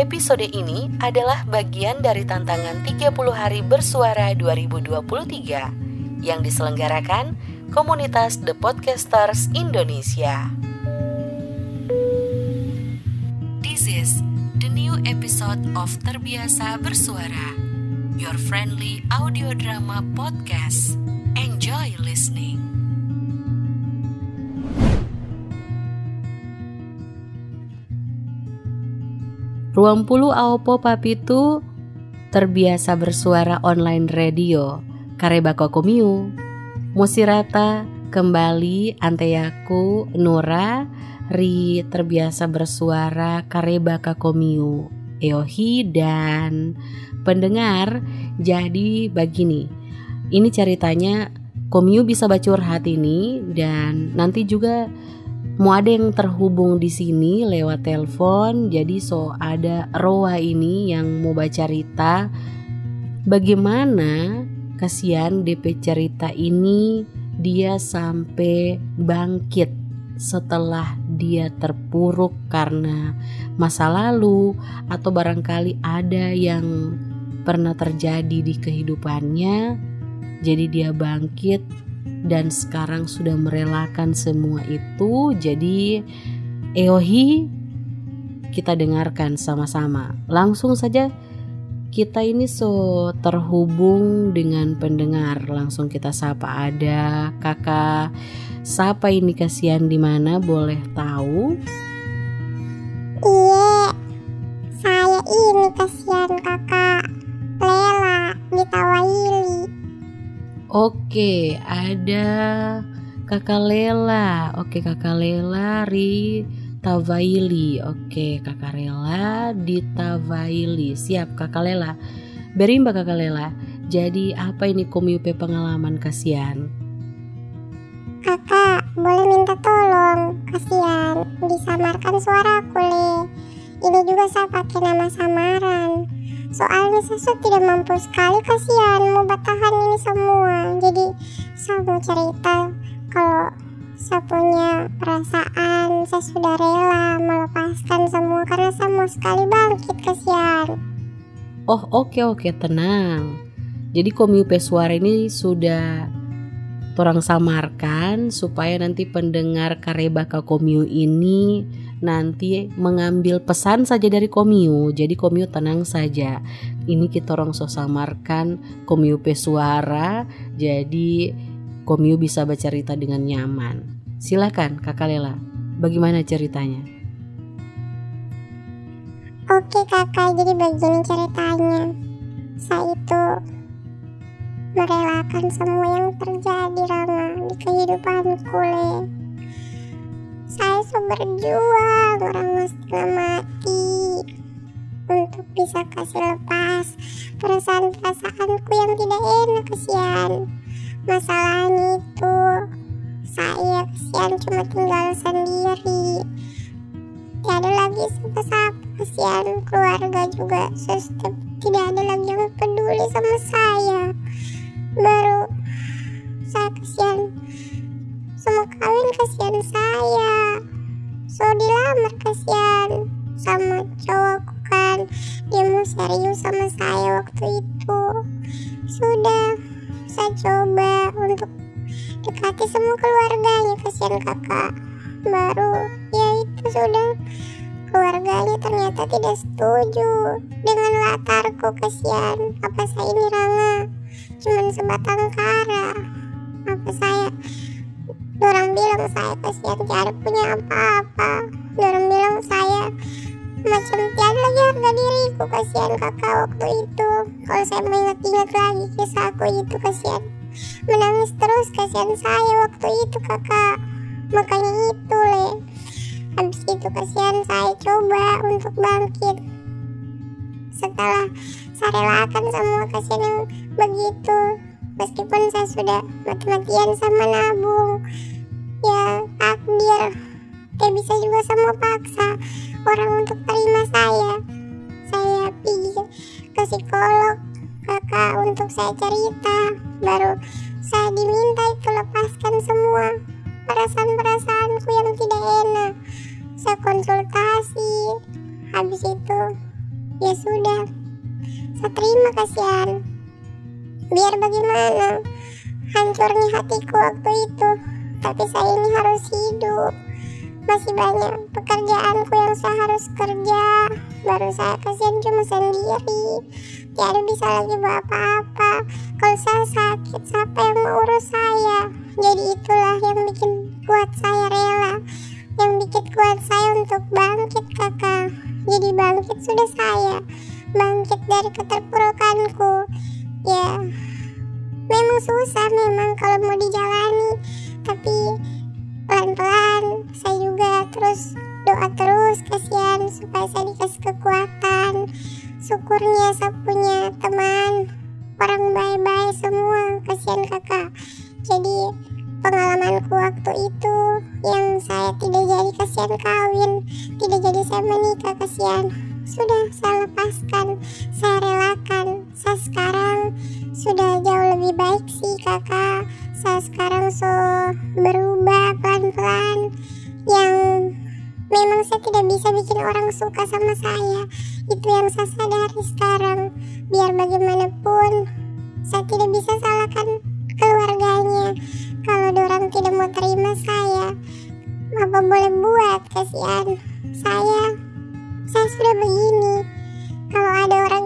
Episode ini adalah bagian dari tantangan 30 hari bersuara 2023 yang diselenggarakan komunitas The Podcasters Indonesia. This is the new episode of Terbiasa Bersuara, your friendly audio drama podcast. Enjoy listening. Ruang Pulu Aopo Papitu terbiasa bersuara online radio. Karebako Komiu. Musirata kembali Anteyaku Nura Ri terbiasa bersuara Karebaka Komiu. Eohi dan pendengar jadi begini. Ini ceritanya Komiu bisa bacurhat ini dan nanti juga mau ada yang terhubung di sini lewat telepon jadi so ada Roa ini yang mau baca cerita. Bagaimana kasihan DP cerita ini? Dia sampai bangkit setelah dia terpuruk karena masa lalu atau barangkali ada yang pernah terjadi di kehidupannya. Jadi dia bangkit dan sekarang sudah merelakan semua itu. Jadi Eohi kita dengarkan sama-sama. Langsung saja kita ini so terhubung dengan pendengar. Langsung kita sapa ada kakak Siapa ini kasihan di mana boleh tahu? Iya, saya ini kasihan kakak Oke, ada Kakak Lela. Oke, Kakak Lela Ri Tavaili. Oke, Kakak Lela di Tavaili. Siap, Kakak Lela. Berimba Kakak Lela. Jadi apa ini komiupe pengalaman kasihan? Kakak, boleh minta tolong. Kasihan, disamarkan suaraku, Le. Ini juga saya pakai nama samaran soalnya saya tidak mampu sekali kasihan mau bertahan ini semua. Jadi saya mau cerita kalau saya punya perasaan saya sudah rela melepaskan semua karena saya mau sekali bangkit kasihan. Oh oke okay, oke okay, tenang. Jadi komiu pesuara ini sudah orang samarkan supaya nanti pendengar karebaka komiu ini nanti mengambil pesan saja dari Komiu. Jadi Komiu tenang saja. Ini kita orang so samarkan Komiu pesuara. Jadi Komiu bisa bercerita dengan nyaman. Silakan Kakak Lela. Bagaimana ceritanya? Oke kakak, jadi begini ceritanya. Saya itu merelakan semua yang terjadi Rama di kehidupanku Le saya sudah berjuang orang setengah mati untuk bisa kasih lepas perasaan-perasaanku yang tidak enak kesian masalahnya itu saya kesian cuma tinggal sendiri. Tidak ada lagi siapa-siapa kesian keluarga juga. Sistem tidak ada lagi yang peduli sama saya. Baru kasihan saya. So dilamar kasihan sama cowokku kan. Dia mau serius sama saya waktu itu. Sudah saya coba untuk dekati semua keluarganya kasihan kakak. Baru ya itu sudah. Keluarganya ternyata tidak setuju dengan latarku kasihan. Apa saya ini Ranga cuman sebatang kara. Apa saya Orang bilang saya kasihan tiada punya apa-apa. Orang bilang saya macam tiada lagi harga diriku kasihan kakak waktu itu. Kalau saya mengingat-ingat lagi kisahku itu kasihan menangis terus kasihan saya waktu itu kakak. Makanya itu le. Habis itu kasihan saya coba untuk bangkit. Setelah saya relakan semua kasihan yang begitu meskipun saya sudah mati-matian sama nabung ya takdir kayak bisa juga sama paksa orang untuk terima saya. Saya pergi ke psikolog kakak untuk saya cerita. Baru saya diminta itu lepaskan semua perasaan-perasaanku yang tidak enak. Saya konsultasi. Habis itu ya sudah. Saya terima kasihan biar bagaimana? Hancurnya hatiku waktu itu. Tapi saya ini harus hidup. Masih banyak pekerjaanku yang saya harus kerja. Baru saya kasihan cuma sendiri. Tidak bisa lagi buat apa-apa. Kalau saya sakit siapa yang mau urus saya? Jadi itulah yang bikin kuat saya rela. Yang bikin kuat saya untuk bangkit kakak. Jadi bangkit sudah saya. Bangkit dari keterpurukanku ya memang susah memang kalau mau dijalani. Tapi pelan-pelan saya juga terus doa terus kasihan supaya saya dikasih kekuatan. Syukurnya saya punya teman orang baik-baik semua kasihan kakak. Jadi pengalamanku waktu itu yang saya tidak jadi kasihan kawin. Tidak jadi saya menikah kasihan. Sudah saya lepaskan saya relakan saya sekarang sudah jauh lebih baik sih kakak. Saya sekarang so berubah pelan-pelan. Yang memang saya tidak bisa bikin orang suka sama saya. Itu yang saya sadari sekarang. Biar bagaimanapun saya tidak bisa salahkan keluarganya. Kalau orang tidak mau terima saya apa boleh buat? Kasihan saya. Saya sudah begini. Kalau ada orang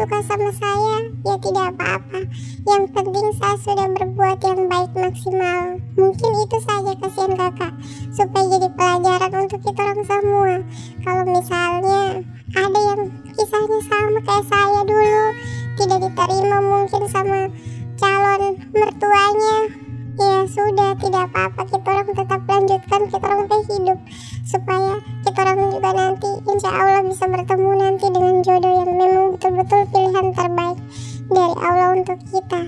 suka sama saya ya tidak apa-apa. Yang penting saya sudah berbuat yang baik maksimal. Mungkin itu saja kasihan kakak supaya jadi pelajaran untuk kita orang semua. Kalau misalnya ada yang kisahnya sama kayak saya dulu tidak diterima mungkin sama calon mertuanya ya sudah tidak apa-apa. Kita orang tetap lanjutkan kita orang hidup. Supaya kita orang juga nanti insya Allah bisa bertemu nanti dengan jodoh yang memang betul-betul pilihan terbaik dari Allah untuk kita.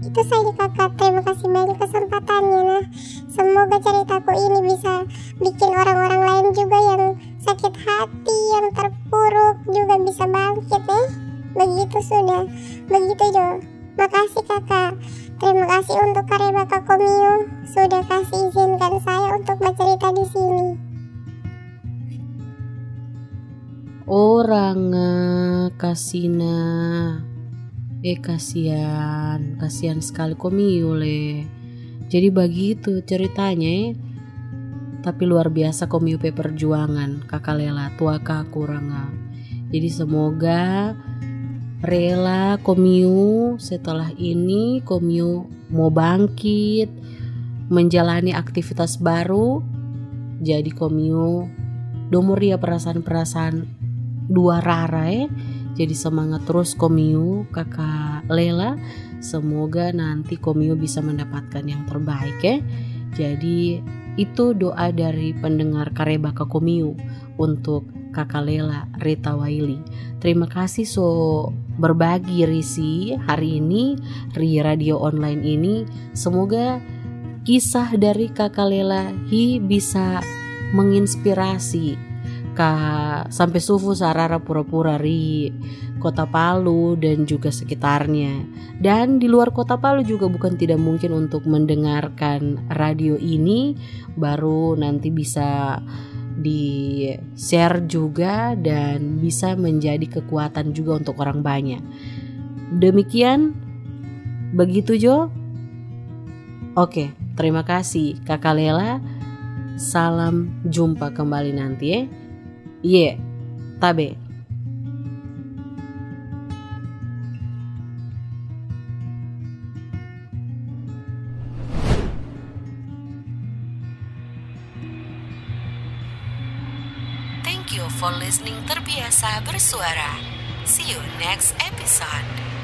Itu saja kakak. Terima kasih banyak kesempatannya nah. Semoga ceritaku ini bisa bikin orang-orang lain juga yang sakit hati yang terpuruk juga bisa bangkit eh. Begitu sudah. Begitu jo. Makasih kakak. Terima kasih untuk karya Kak Komio sudah kasih izinkan saya untuk Orang kasina. Eh kasihan kasihan sekali Komio le. Jadi begitu ceritanya eh. tapi luar biasa Komio pe perjuangan kakak lela tua kak kurang jadi semoga rela Komiu setelah ini Komiu mau bangkit menjalani aktivitas baru jadi Komiu domur dia perasaan-perasaan dua rara ya jadi semangat terus Komiu kakak Lela semoga nanti Komiu bisa mendapatkan yang terbaik ya jadi itu doa dari pendengar Karebaka Komiu untuk kakak Lela Rita Waili. Terima kasih so berbagi Risi hari ini Ri Radio Online ini. Semoga kisah dari kakak Lela Hi bisa menginspirasi Kak sampai sufu sarara pura-pura ri kota Palu dan juga sekitarnya. Dan di luar kota Palu juga bukan tidak mungkin untuk mendengarkan radio ini baru nanti bisa di share juga dan bisa menjadi kekuatan juga untuk orang banyak. Demikian begitu Jo. Oke, terima kasih Kakak Lela. Salam jumpa kembali nanti ya. Ye, yeah, tabe. for listening terbiasa bersuara. See you next episode.